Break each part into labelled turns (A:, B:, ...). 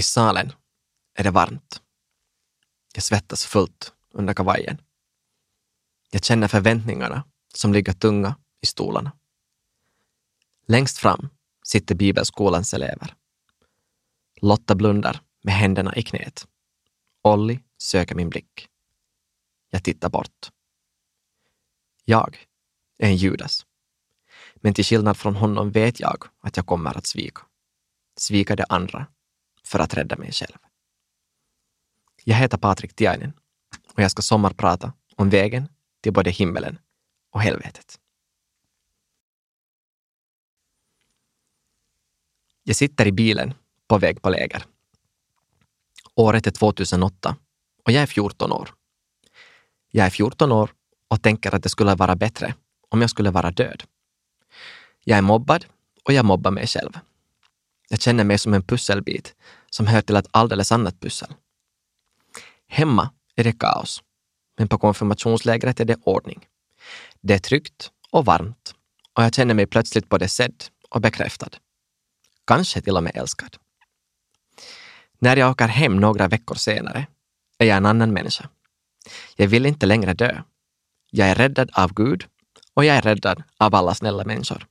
A: I salen är det varmt. Jag svettas fullt under kavajen. Jag känner förväntningarna som ligger tunga i stolarna. Längst fram sitter bibelskolans elever. Lotta blundar med händerna i knät. Olli söker min blick. Jag tittar bort. Jag är en Judas. Men till skillnad från honom vet jag att jag kommer att svika. Svika de andra för att rädda mig själv. Jag heter Patrik Tiainen och jag ska sommarprata om vägen till både himmelen och helvetet. Jag sitter i bilen på väg på läger. Året är 2008 och jag är 14 år. Jag är 14 år och tänker att det skulle vara bättre om jag skulle vara död. Jag är mobbad och jag mobbar mig själv. Jag känner mig som en pusselbit som hör till ett alldeles annat pussel. Hemma är det kaos, men på konfirmationslägret är det ordning. Det är tryggt och varmt och jag känner mig plötsligt både sedd och bekräftad. Kanske till och med älskad. När jag åker hem några veckor senare är jag en annan människa. Jag vill inte längre dö. Jag är räddad av Gud och jag är räddad av alla snälla människor.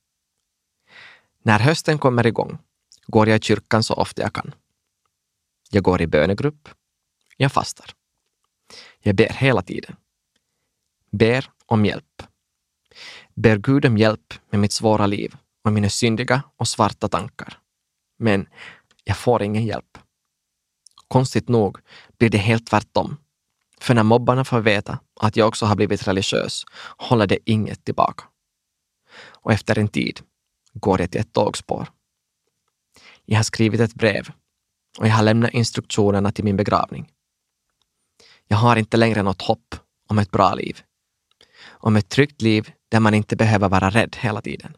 A: När hösten kommer igång går jag i kyrkan så ofta jag kan. Jag går i bönegrupp. Jag fastar. Jag ber hela tiden. Ber om hjälp. Ber Gud om hjälp med mitt svåra liv och mina syndiga och svarta tankar. Men jag får ingen hjälp. Konstigt nog blir det helt tvärtom. För när mobbarna får veta att jag också har blivit religiös håller det inget tillbaka. Och efter en tid går jag till ett tågspår. Jag har skrivit ett brev och jag har lämnat instruktionerna till min begravning. Jag har inte längre något hopp om ett bra liv. Om ett tryggt liv där man inte behöver vara rädd hela tiden.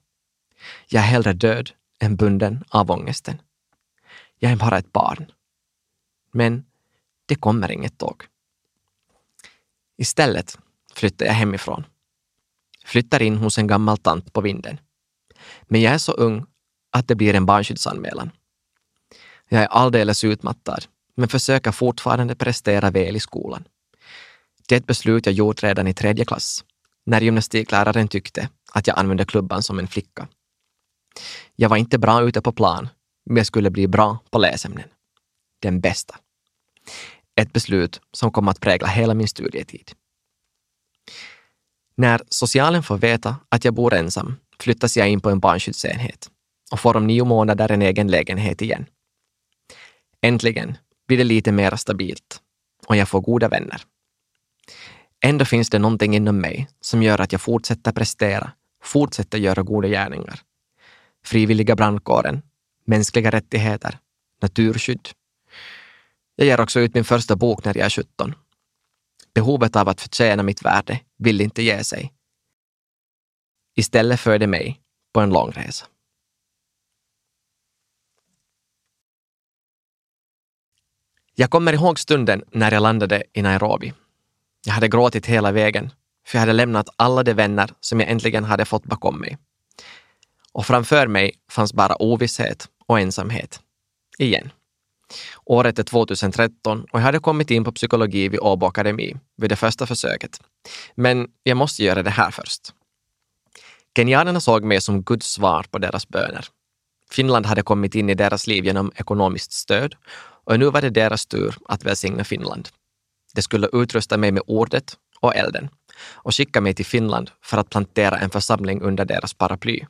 A: Jag är hellre död än bunden av ångesten. Jag är bara ett barn. Men det kommer inget tåg. Istället flyttar jag hemifrån. Flyttar in hos en gammal tant på vinden. Men jag är så ung att det blir en barnskyddsanmälan. Jag är alldeles utmattad, men försöker fortfarande prestera väl i skolan. Det är ett beslut jag gjort redan i tredje klass, när gymnastikläraren tyckte att jag använde klubban som en flicka. Jag var inte bra ute på plan, men jag skulle bli bra på läsämnen. Den bästa. Ett beslut som kom att prägla hela min studietid. När socialen får veta att jag bor ensam flyttas jag in på en barnskyddsenhet och får om nio månader en egen lägenhet igen. Äntligen blir det lite mer stabilt och jag får goda vänner. Ändå finns det någonting inom mig som gör att jag fortsätter prestera, fortsätter göra goda gärningar. Frivilliga brandkåren, mänskliga rättigheter, naturskydd. Jag ger också ut min första bok när jag är 17. Behovet av att förtjäna mitt värde vill inte ge sig. Istället för det mig på en lång resa. Jag kommer ihåg stunden när jag landade i Nairobi. Jag hade gråtit hela vägen, för jag hade lämnat alla de vänner som jag äntligen hade fått bakom mig. Och framför mig fanns bara ovisshet och ensamhet. Igen. Året är 2013 och jag hade kommit in på psykologi vid Åbo Akademi vid det första försöket. Men jag måste göra det här först. Kenyanerna såg mig som Guds svar på deras böner. Finland hade kommit in i deras liv genom ekonomiskt stöd och nu var det deras tur att välsigna Finland. De skulle utrusta mig med ordet och elden och skicka mig till Finland för att plantera en församling under deras paraply.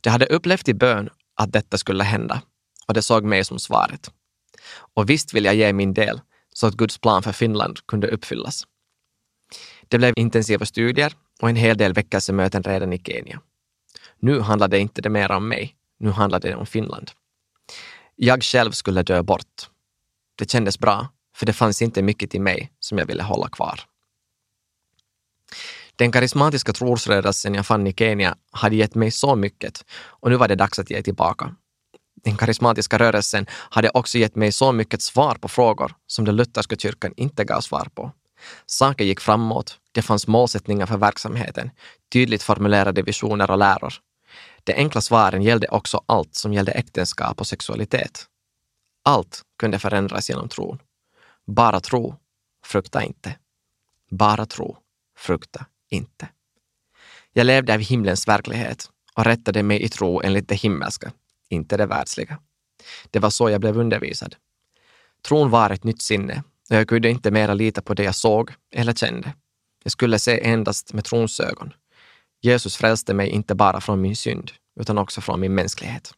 A: De hade upplevt i bön att detta skulle hända och de såg mig som svaret. Och visst vill jag ge min del så att Guds plan för Finland kunde uppfyllas. Det blev intensiva studier och en hel del väckelsemöten redan i Kenya. Nu handlade inte det mer om mig, nu handlade det om Finland. Jag själv skulle dö bort. Det kändes bra, för det fanns inte mycket i mig som jag ville hålla kvar. Den karismatiska trosrörelsen jag fann i Kenya hade gett mig så mycket och nu var det dags att ge tillbaka. Den karismatiska rörelsen hade också gett mig så mycket svar på frågor som den lutherska kyrkan inte gav svar på. Saker gick framåt, det fanns målsättningar för verksamheten, tydligt formulerade visioner och läror. De enkla svaren gällde också allt som gällde äktenskap och sexualitet. Allt kunde förändras genom tron. Bara tro, frukta inte. Bara tro, frukta inte. Jag levde av himlens verklighet och rättade mig i tro enligt det himmelska, inte det världsliga. Det var så jag blev undervisad. Tron var ett nytt sinne och jag kunde inte mera lita på det jag såg eller kände. Jag skulle se endast med trons ögon. Jesus frälste mig inte bara från min synd, utan också från min mänsklighet.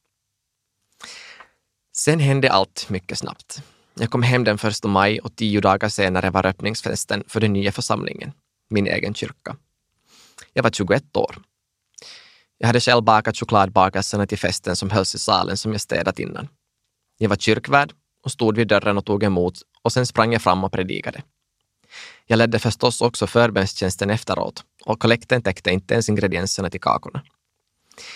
A: Sen hände allt mycket snabbt. Jag kom hem den 1 maj och tio dagar senare var öppningsfesten för den nya församlingen, min egen kyrka. Jag var 21 år. Jag hade själv bakat chokladbakelserna till festen som hölls i salen som jag städat innan. Jag var kyrkvärd och stod vid dörren och tog emot och sen sprang jag fram och predikade. Jag ledde förstås också förbönstjänsten efteråt och kollekten täckte inte ens ingredienserna till kakorna.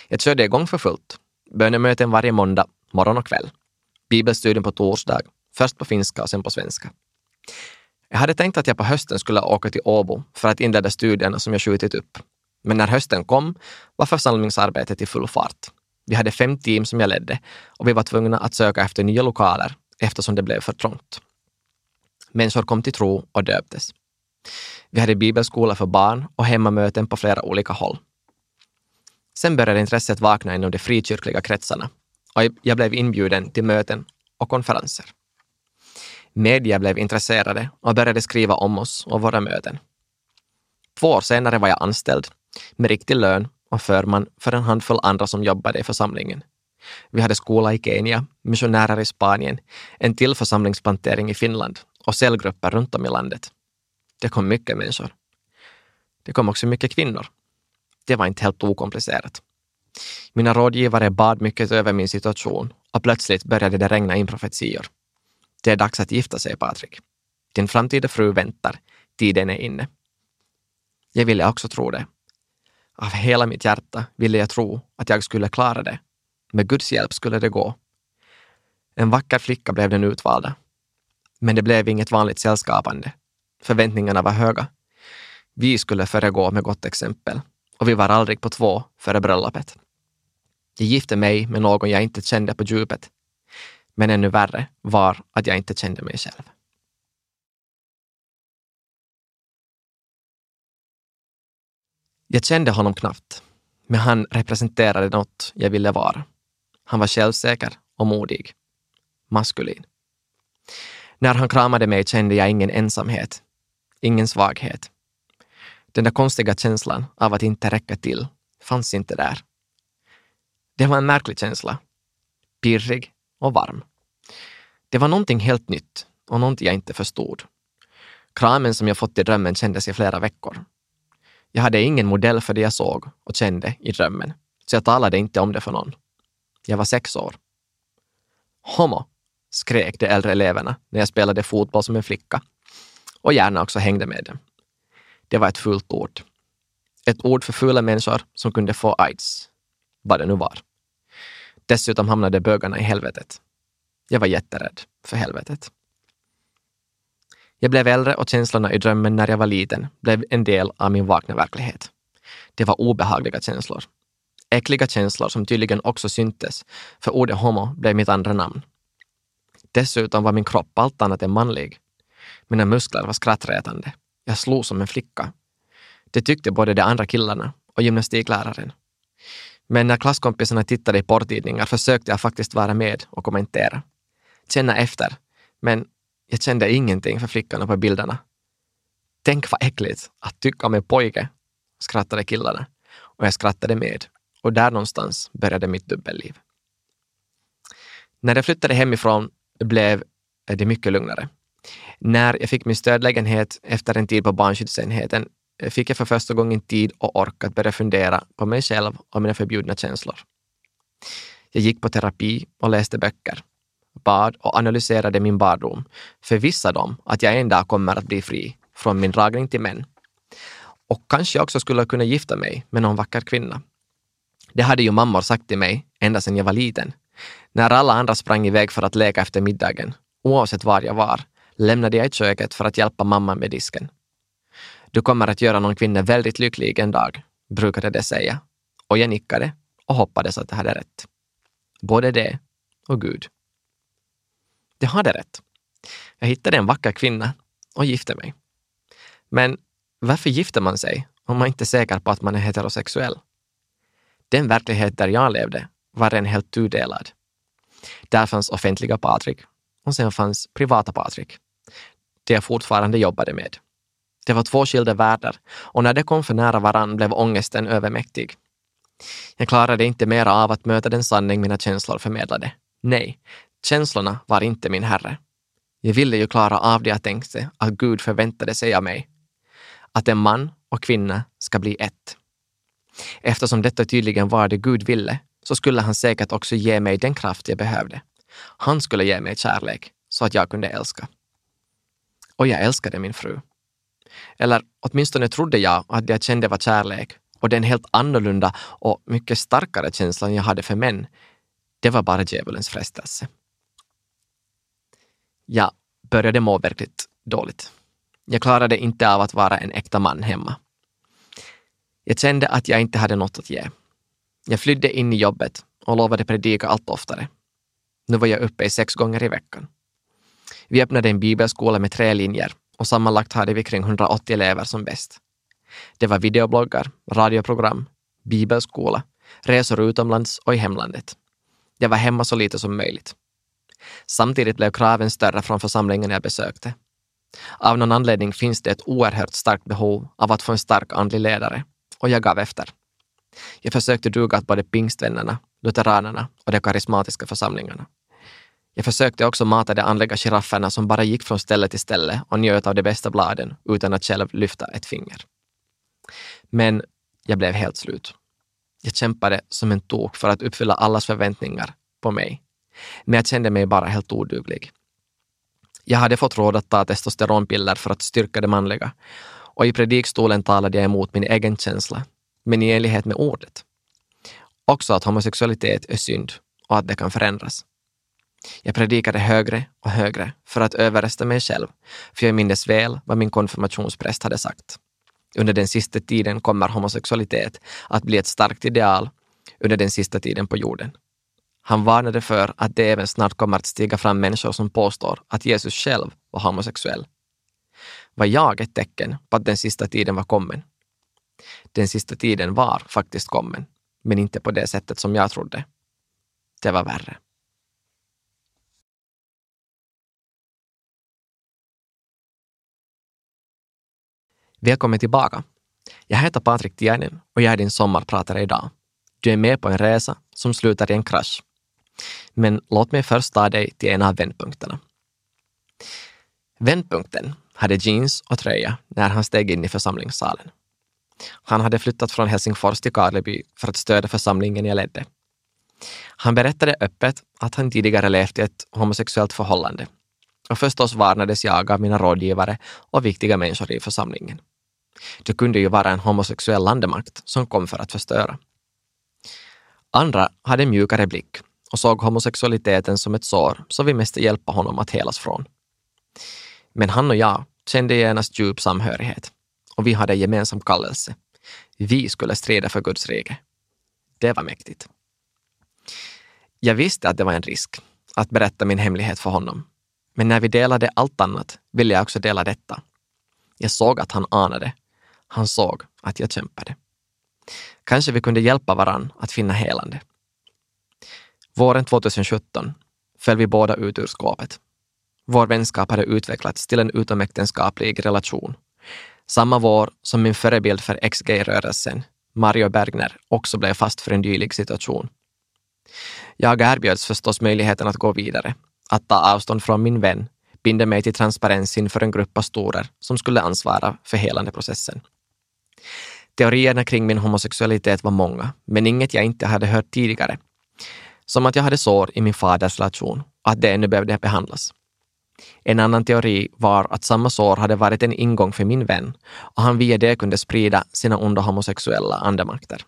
A: Jag körde igång för fullt. Bönemöten varje måndag, morgon och kväll. Bibelstudium på torsdag, först på finska och sen på svenska. Jag hade tänkt att jag på hösten skulle åka till Åbo för att inleda studierna som jag skjutit upp. Men när hösten kom var församlingsarbetet i full fart. Vi hade fem team som jag ledde och vi var tvungna att söka efter nya lokaler eftersom det blev för trångt. Människor kom till tro och döptes. Vi hade bibelskola för barn och hemmamöten på flera olika håll. Sen började intresset vakna inom de frikyrkliga kretsarna och jag blev inbjuden till möten och konferenser. Media blev intresserade och började skriva om oss och våra möten. Två år senare var jag anställd med riktig lön och förman för en handfull andra som jobbade i församlingen. Vi hade skola i Kenya, missionärer i Spanien, en till församlingsplantering i Finland och cellgrupper runt om i landet. Det kom mycket människor. Det kom också mycket kvinnor. Det var inte helt okomplicerat. Mina rådgivare bad mycket över min situation och plötsligt började det regna in profetior. Det är dags att gifta sig, Patrik. Din framtida fru väntar. Tiden är inne. Jag ville också tro det. Av hela mitt hjärta ville jag tro att jag skulle klara det. Med Guds hjälp skulle det gå. En vacker flicka blev den utvalda. Men det blev inget vanligt sällskapande. Förväntningarna var höga. Vi skulle föregå med gott exempel och vi var aldrig på två före bröllopet. Jag gifte mig med någon jag inte kände på djupet. Men ännu värre var att jag inte kände mig själv. Jag kände honom knappt, men han representerade något jag ville vara. Han var självsäker och modig. Maskulin. När han kramade mig kände jag ingen ensamhet, ingen svaghet. Den där konstiga känslan av att inte räcka till fanns inte där. Det var en märklig känsla. Pirrig och varm. Det var någonting helt nytt och någonting jag inte förstod. Kramen som jag fått i drömmen kändes i flera veckor. Jag hade ingen modell för det jag såg och kände i drömmen, så jag talade inte om det för någon. Jag var sex år. Homo, skrek de äldre eleverna när jag spelade fotboll som en flicka och gärna också hängde med dem. Det var ett fult ord. Ett ord för fula människor som kunde få aids, vad det nu var. Dessutom hamnade bögarna i helvetet. Jag var jätterädd för helvetet. Jag blev äldre och känslorna i drömmen när jag var liten blev en del av min vakna verklighet. Det var obehagliga känslor. Äckliga känslor som tydligen också syntes, för ordet homo blev mitt andra namn. Dessutom var min kropp allt annat än manlig. Mina muskler var skrattretande. Jag slog som en flicka. Det tyckte både de andra killarna och gymnastikläraren. Men när klasskompisarna tittade i porrtidningar försökte jag faktiskt vara med och kommentera. Känna efter. Men jag kände ingenting för flickorna på bilderna. Tänk vad äckligt att tycka om en pojke, skrattade killarna. Och jag skrattade med. Och där någonstans började mitt dubbelliv. När jag flyttade hemifrån blev eh, det mycket lugnare. När jag fick min stödlägenhet efter en tid på barnskyddsenheten eh, fick jag för första gången tid och ork att börja fundera på mig själv och mina förbjudna känslor. Jag gick på terapi och läste böcker, bad och analyserade min barndom, förvissad om att jag en dag kommer att bli fri från min dragning till män. Och kanske också skulle kunna gifta mig med någon vacker kvinna. Det hade ju mammor sagt till mig ända sedan jag var liten. När alla andra sprang iväg för att leka efter middagen, oavsett var jag var, lämnade jag i köket för att hjälpa mamma med disken. Du kommer att göra någon kvinna väldigt lycklig en dag, brukade det säga. Och jag nickade och hoppades att jag hade rätt. Både det och Gud. Jag hade rätt. Jag hittade en vacker kvinna och gifte mig. Men varför gifter man sig om man inte är säker på att man är heterosexuell? Den verklighet där jag levde var den helt tudelad. Där fanns offentliga Patrik och sen fanns privata Patrik. Det jag fortfarande jobbade med. Det var två skilda världar och när det kom för nära varann blev ångesten övermäktig. Jag klarade inte mer av att möta den sanning mina känslor förmedlade. Nej, känslorna var inte min herre. Jag ville ju klara av det jag tänkte att Gud förväntade sig av mig. Att en man och kvinna ska bli ett. Eftersom detta tydligen var det Gud ville, så skulle han säkert också ge mig den kraft jag behövde. Han skulle ge mig kärlek så att jag kunde älska. Och jag älskade min fru. Eller åtminstone trodde jag att det jag kände var kärlek och den helt annorlunda och mycket starkare känslan jag hade för män, det var bara djävulens frestelse. Jag började må verkligt dåligt. Jag klarade inte av att vara en äkta man hemma. Jag kände att jag inte hade något att ge. Jag flydde in i jobbet och lovade predika allt oftare. Nu var jag uppe i sex gånger i veckan. Vi öppnade en bibelskola med tre linjer och sammanlagt hade vi kring 180 elever som bäst. Det var videobloggar, radioprogram, bibelskola, resor utomlands och i hemlandet. Jag var hemma så lite som möjligt. Samtidigt blev kraven större från församlingen jag besökte. Av någon anledning finns det ett oerhört starkt behov av att få en stark andlig ledare och jag gav efter. Jag försökte duga åt både pingstvännerna, lutheranerna och de karismatiska församlingarna. Jag försökte också mata de andliga girafferna som bara gick från ställe till ställe och njöt av de bästa bladen utan att själv lyfta ett finger. Men jag blev helt slut. Jag kämpade som en tok för att uppfylla allas förväntningar på mig. Men jag kände mig bara helt oduglig. Jag hade fått råd att ta testosteronpiller för att styrka det manliga och i predikstolen talade jag emot min egen känsla, men i enlighet med ordet. Också att homosexualitet är synd och att det kan förändras. Jag predikade högre och högre för att överrösta mig själv, för jag mindes väl vad min konfirmationspräst hade sagt. Under den sista tiden kommer homosexualitet att bli ett starkt ideal under den sista tiden på jorden. Han varnade för att det även snart kommer att stiga fram människor som påstår att Jesus själv var homosexuell. Var jag ett tecken på att den sista tiden var kommen? Den sista tiden var faktiskt kommen, men inte på det sättet som jag trodde. Det var värre. Välkommen tillbaka. Jag heter Patrik Tiainen och jag är din sommarpratare idag. Du är med på en resa som slutar i en krasch. Men låt mig först ta dig till en av vändpunkterna. Vändpunkten hade jeans och tröja när han steg in i församlingssalen. Han hade flyttat från Helsingfors till Karleby för att stödja församlingen jag ledde. Han berättade öppet att han tidigare levt i ett homosexuellt förhållande och förstås varnades jag av mina rådgivare och viktiga människor i församlingen. Det kunde ju vara en homosexuell landemakt som kom för att förstöra. Andra hade mjukare blick och såg homosexualiteten som ett sår som vi måste hjälpa honom att helas från. Men han och jag kände genast djup samhörighet och vi hade gemensam kallelse. Vi skulle strida för Guds rike. Det var mäktigt. Jag visste att det var en risk att berätta min hemlighet för honom. Men när vi delade allt annat ville jag också dela detta. Jag såg att han anade. Han såg att jag kämpade. Kanske vi kunde hjälpa varann att finna helande. Våren 2017 föll vi båda ut ur skåpet. Vår vänskap hade utvecklats till en utomäktenskaplig relation. Samma vår som min förebild för XG-rörelsen, Mario Bergner, också blev fast för en dylik situation. Jag erbjöds förstås möjligheten att gå vidare, att ta avstånd från min vän, binda mig till transparens inför en grupp pastorer som skulle ansvara för helandeprocessen. Teorierna kring min homosexualitet var många, men inget jag inte hade hört tidigare. Som att jag hade sår i min faders relation och att det ännu behövde behandlas. En annan teori var att samma sår hade varit en ingång för min vän och han via det kunde sprida sina onda homosexuella andemakter.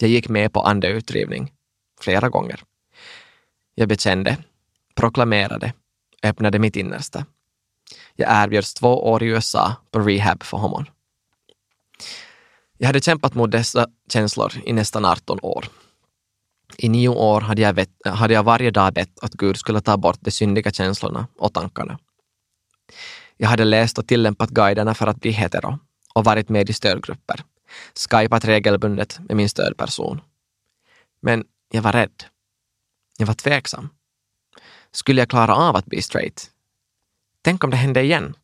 A: Jag gick med på andeutdrivning flera gånger. Jag bekände, proklamerade, öppnade mitt innersta. Jag erbjöds två år i USA på rehab för homon. Jag hade kämpat mot dessa känslor i nästan 18 år. I nio år hade jag, vet, hade jag varje dag bett att Gud skulle ta bort de syndiga känslorna och tankarna. Jag hade läst och tillämpat guiderna för att bli hetero och varit med i stödgrupper, skypat regelbundet med min stödperson. Men jag var rädd. Jag var tveksam. Skulle jag klara av att bli straight? Tänk om det hände igen?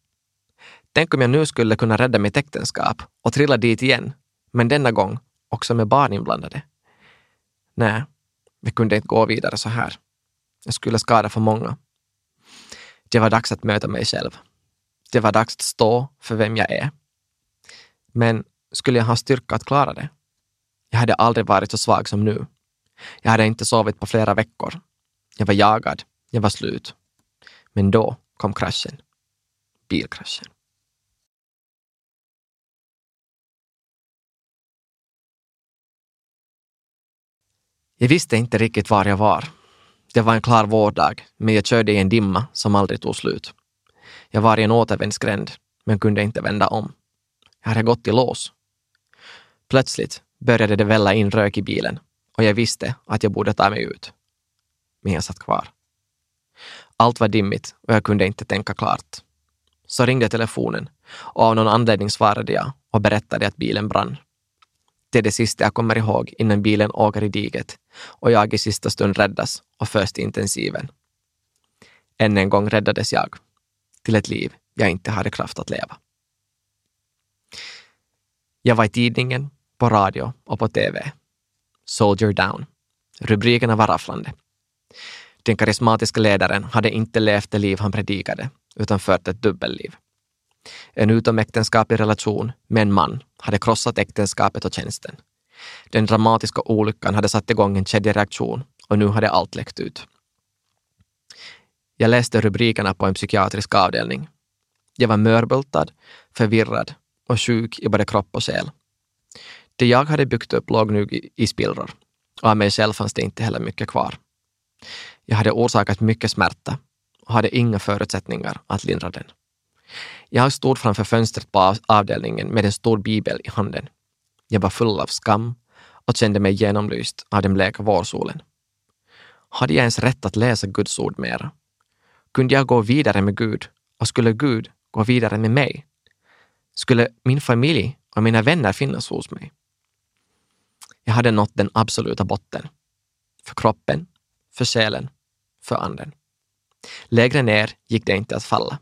A: Tänk om jag nu skulle kunna rädda mitt äktenskap och trilla dit igen, men denna gång också med barn inblandade. Nej, vi kunde inte gå vidare så här. Jag skulle skada för många. Det var dags att möta mig själv. Det var dags att stå för vem jag är. Men skulle jag ha styrka att klara det? Jag hade aldrig varit så svag som nu. Jag hade inte sovit på flera veckor. Jag var jagad. Jag var slut. Men då kom kraschen. Bilkraschen. Jag visste inte riktigt var jag var. Det var en klar vårdag, men jag körde i en dimma som aldrig tog slut. Jag var i en återvändsgränd, men kunde inte vända om. Jag hade gått i lås. Plötsligt började det välla in rök i bilen och jag visste att jag borde ta mig ut. Men jag satt kvar. Allt var dimmigt och jag kunde inte tänka klart. Så ringde telefonen och av någon anledning svarade jag och berättade att bilen brann. Det är det sista jag kommer ihåg innan bilen åker i diget och jag i sista stund räddas och förs till intensiven. Än en gång räddades jag till ett liv jag inte hade kraft att leva. Jag var i tidningen, på radio och på TV. Soldier down. Rubrikerna var rafflande. Den karismatiska ledaren hade inte levt det liv han predikade, utan fört ett dubbelliv. En utomäktenskaplig relation med en man hade krossat äktenskapet och tjänsten. Den dramatiska olyckan hade satt igång en kedjereaktion och nu hade allt läckt ut. Jag läste rubrikerna på en psykiatrisk avdelning. Jag var mörbultad, förvirrad och sjuk i både kropp och själ. Det jag hade byggt upp låg nu i spillror och av mig själv fanns det inte heller mycket kvar. Jag hade orsakat mycket smärta och hade inga förutsättningar att lindra den. Jag stod framför fönstret på avdelningen med en stor bibel i handen. Jag var full av skam och kände mig genomlyst av den bleka vårsolen. Hade jag ens rätt att läsa Guds ord mera? Kunde jag gå vidare med Gud och skulle Gud gå vidare med mig? Skulle min familj och mina vänner finnas hos mig? Jag hade nått den absoluta botten. För kroppen, för själen, för anden. Lägre ner gick det inte att falla.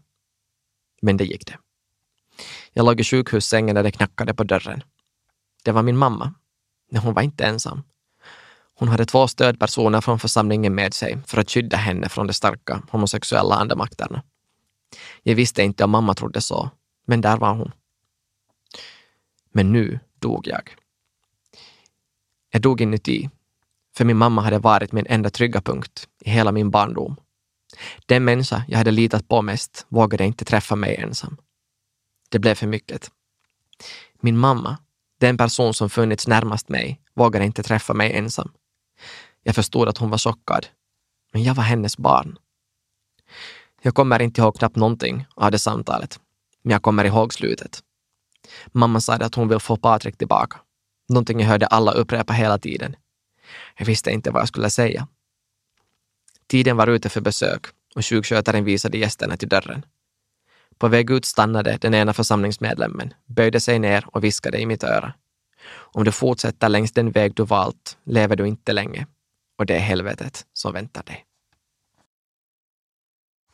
A: Men det gick det. Jag låg i sjukhussängen när det knackade på dörren. Det var min mamma. Men hon var inte ensam. Hon hade två stödpersoner från församlingen med sig för att skydda henne från de starka homosexuella andemakterna. Jag visste inte om mamma trodde så, men där var hon. Men nu dog jag. Jag dog inuti, för min mamma hade varit min enda trygga punkt i hela min barndom. Den människa jag hade litat på mest vågade inte träffa mig ensam. Det blev för mycket. Min mamma, den person som funnits närmast mig, vågade inte träffa mig ensam. Jag förstod att hon var chockad, men jag var hennes barn. Jag kommer inte ihåg knappt någonting av det samtalet, men jag kommer ihåg slutet. Mamma sa att hon vill få Patrik tillbaka. Någonting jag hörde alla upprepa hela tiden. Jag visste inte vad jag skulle säga. Tiden var ute för besök och sjukskötaren visade gästerna till dörren. På väg ut stannade den ena församlingsmedlemmen, böjde sig ner och viskade i mitt öra. Om du fortsätter längs den väg du valt lever du inte länge och det är helvetet som väntar dig.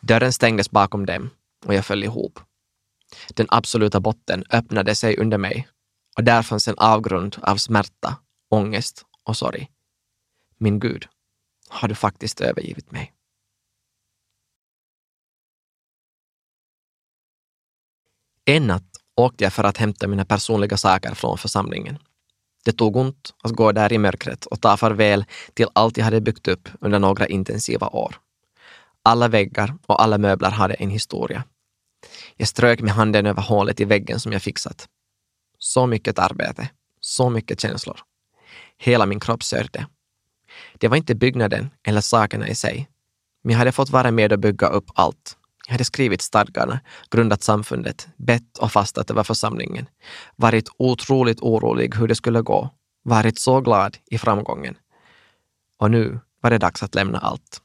A: Dörren stängdes bakom dem och jag föll ihop. Den absoluta botten öppnade sig under mig och där fanns en avgrund av smärta, ångest och sorg. Min Gud, har du faktiskt övergivit mig? En natt åkte jag för att hämta mina personliga saker från församlingen. Det tog ont att gå där i mörkret och ta farväl till allt jag hade byggt upp under några intensiva år. Alla väggar och alla möbler hade en historia. Jag strök med handen över hålet i väggen som jag fixat. Så mycket arbete, så mycket känslor. Hela min kropp sörjde. Det var inte byggnaden eller sakerna i sig, men jag hade fått vara med och bygga upp allt. Jag hade skrivit stadgarna, grundat samfundet, bett och fastat över församlingen, varit otroligt orolig hur det skulle gå, varit så glad i framgången. Och nu var det dags att lämna allt.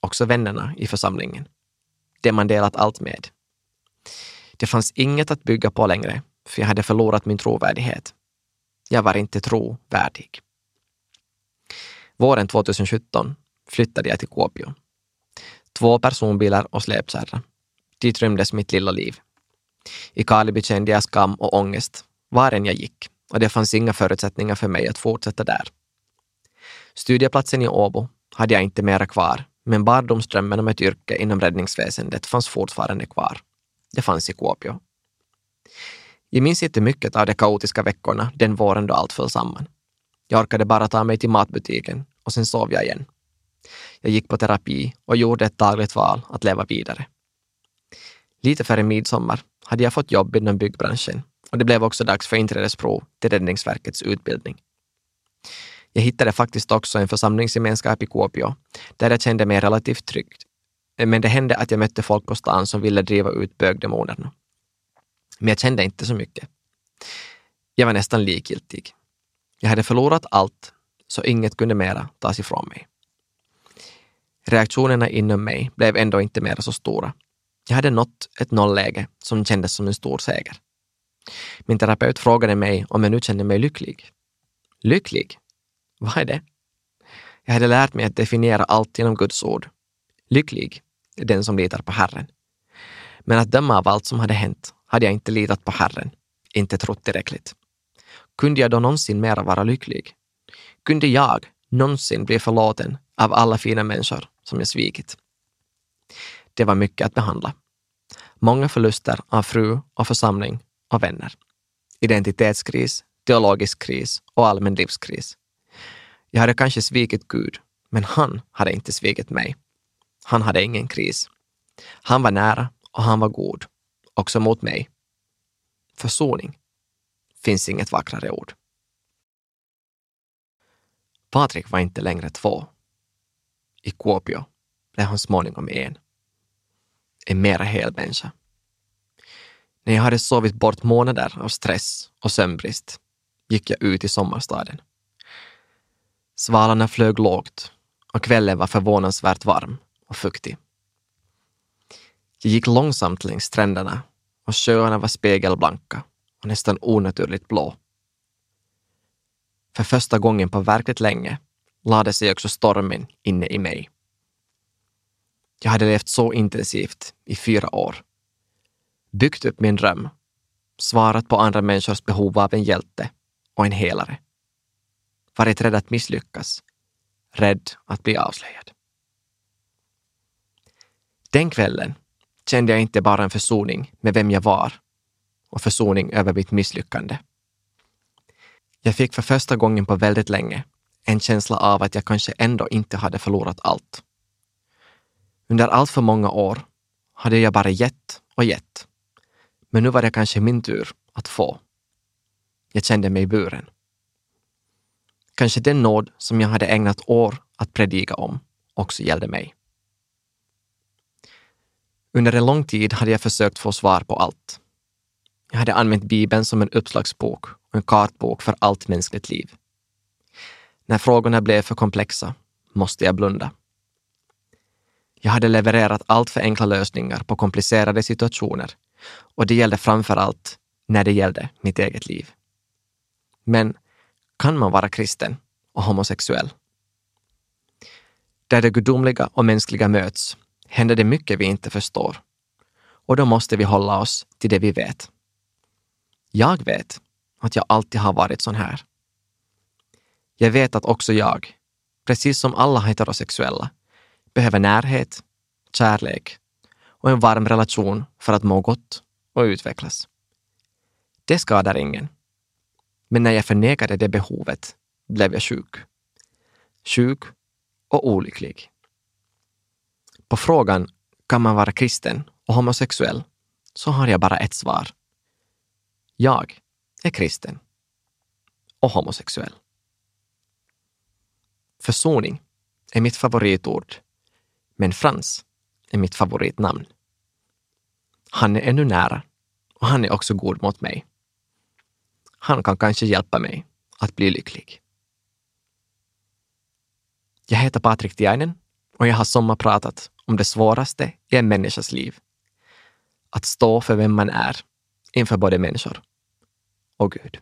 A: Också vännerna i församlingen. Det man delat allt med. Det fanns inget att bygga på längre, för jag hade förlorat min trovärdighet. Jag var inte trovärdig. Våren 2017 flyttade jag till Kuopio. Två personbilar och släpkärra. Dit rymdes mitt lilla liv. I Kalibi kände jag skam och ångest var än jag gick och det fanns inga förutsättningar för mig att fortsätta där. Studieplatsen i Åbo hade jag inte mera kvar, men barndomsdrömmen om ett yrke inom räddningsväsendet fanns fortfarande kvar. Det fanns i Kuopio. Jag minns inte mycket av de kaotiska veckorna den våren då allt föll samman. Jag orkade bara ta mig till matbutiken och sen sov jag igen. Jag gick på terapi och gjorde ett dagligt val att leva vidare. Lite före midsommar hade jag fått jobb inom byggbranschen och det blev också dags för inträdesprov till Räddningsverkets utbildning. Jag hittade faktiskt också en församlingsgemenskap i Kuopio där jag kände mig relativt trygg. Men det hände att jag mötte folk på stan som ville driva ut bögdemonerna. Men jag kände inte så mycket. Jag var nästan likgiltig. Jag hade förlorat allt, så inget kunde mera tas ifrån mig. Reaktionerna inom mig blev ändå inte mera så stora. Jag hade nått ett nollläge som kändes som en stor seger. Min terapeut frågade mig om jag nu kände mig lycklig. Lycklig? Vad är det? Jag hade lärt mig att definiera allt genom Guds ord. Lycklig är den som litar på Herren. Men att döma av allt som hade hänt hade jag inte litat på Herren, inte trott tillräckligt. Kunde jag då någonsin mera vara lycklig? Kunde jag någonsin bli förlåten av alla fina människor som jag svikit? Det var mycket att behandla. Många förluster av fru och församling och vänner. Identitetskris, teologisk kris och allmän livskris. Jag hade kanske svikit Gud, men han hade inte svikit mig. Han hade ingen kris. Han var nära och han var god, också mot mig. Försoning finns inget vackrare ord. Patrik var inte längre två. I Kuopio blev han småningom en. En mera hel människa. När jag hade sovit bort månader av stress och sömnbrist gick jag ut i sommarstaden. Svalorna flög lågt och kvällen var förvånansvärt varm och fuktig. Jag gick långsamt längs stränderna och sjöarna var spegelblanka och nästan onaturligt blå. För första gången på verkligt länge lade sig också stormen inne i mig. Jag hade levt så intensivt i fyra år byggt upp min dröm, svarat på andra människors behov av en hjälte och en helare. Varit rädd att misslyckas, rädd att bli avslöjad. Den kvällen kände jag inte bara en försoning med vem jag var och försoning över mitt misslyckande. Jag fick för första gången på väldigt länge en känsla av att jag kanske ändå inte hade förlorat allt. Under allt för många år hade jag bara gett och gett men nu var det kanske min tur att få. Jag kände mig buren. Kanske den nåd som jag hade ägnat år att predika om också gällde mig. Under en lång tid hade jag försökt få svar på allt. Jag hade använt Bibeln som en uppslagsbok och en kartbok för allt mänskligt liv. När frågorna blev för komplexa måste jag blunda. Jag hade levererat allt för enkla lösningar på komplicerade situationer och det gällde framför allt när det gällde mitt eget liv. Men kan man vara kristen och homosexuell? Där det gudomliga och mänskliga möts händer det mycket vi inte förstår. Och då måste vi hålla oss till det vi vet. Jag vet att jag alltid har varit sån här. Jag vet att också jag, precis som alla heterosexuella, behöver närhet, kärlek och en varm relation för att må gott och utvecklas. Det skadar ingen. Men när jag förnekade det behovet blev jag sjuk. Sjuk och olycklig. På frågan kan man vara kristen och homosexuell så har jag bara ett svar. Jag är kristen och homosexuell. Försoning är mitt favoritord, men Frans är mitt favoritnamn. Han är ännu nära och han är också god mot mig. Han kan kanske hjälpa mig att bli lycklig. Jag heter Patrik Tiainen och jag har sommarpratat om det svåraste i en människas liv. Att stå för vem man är inför både människor och Gud.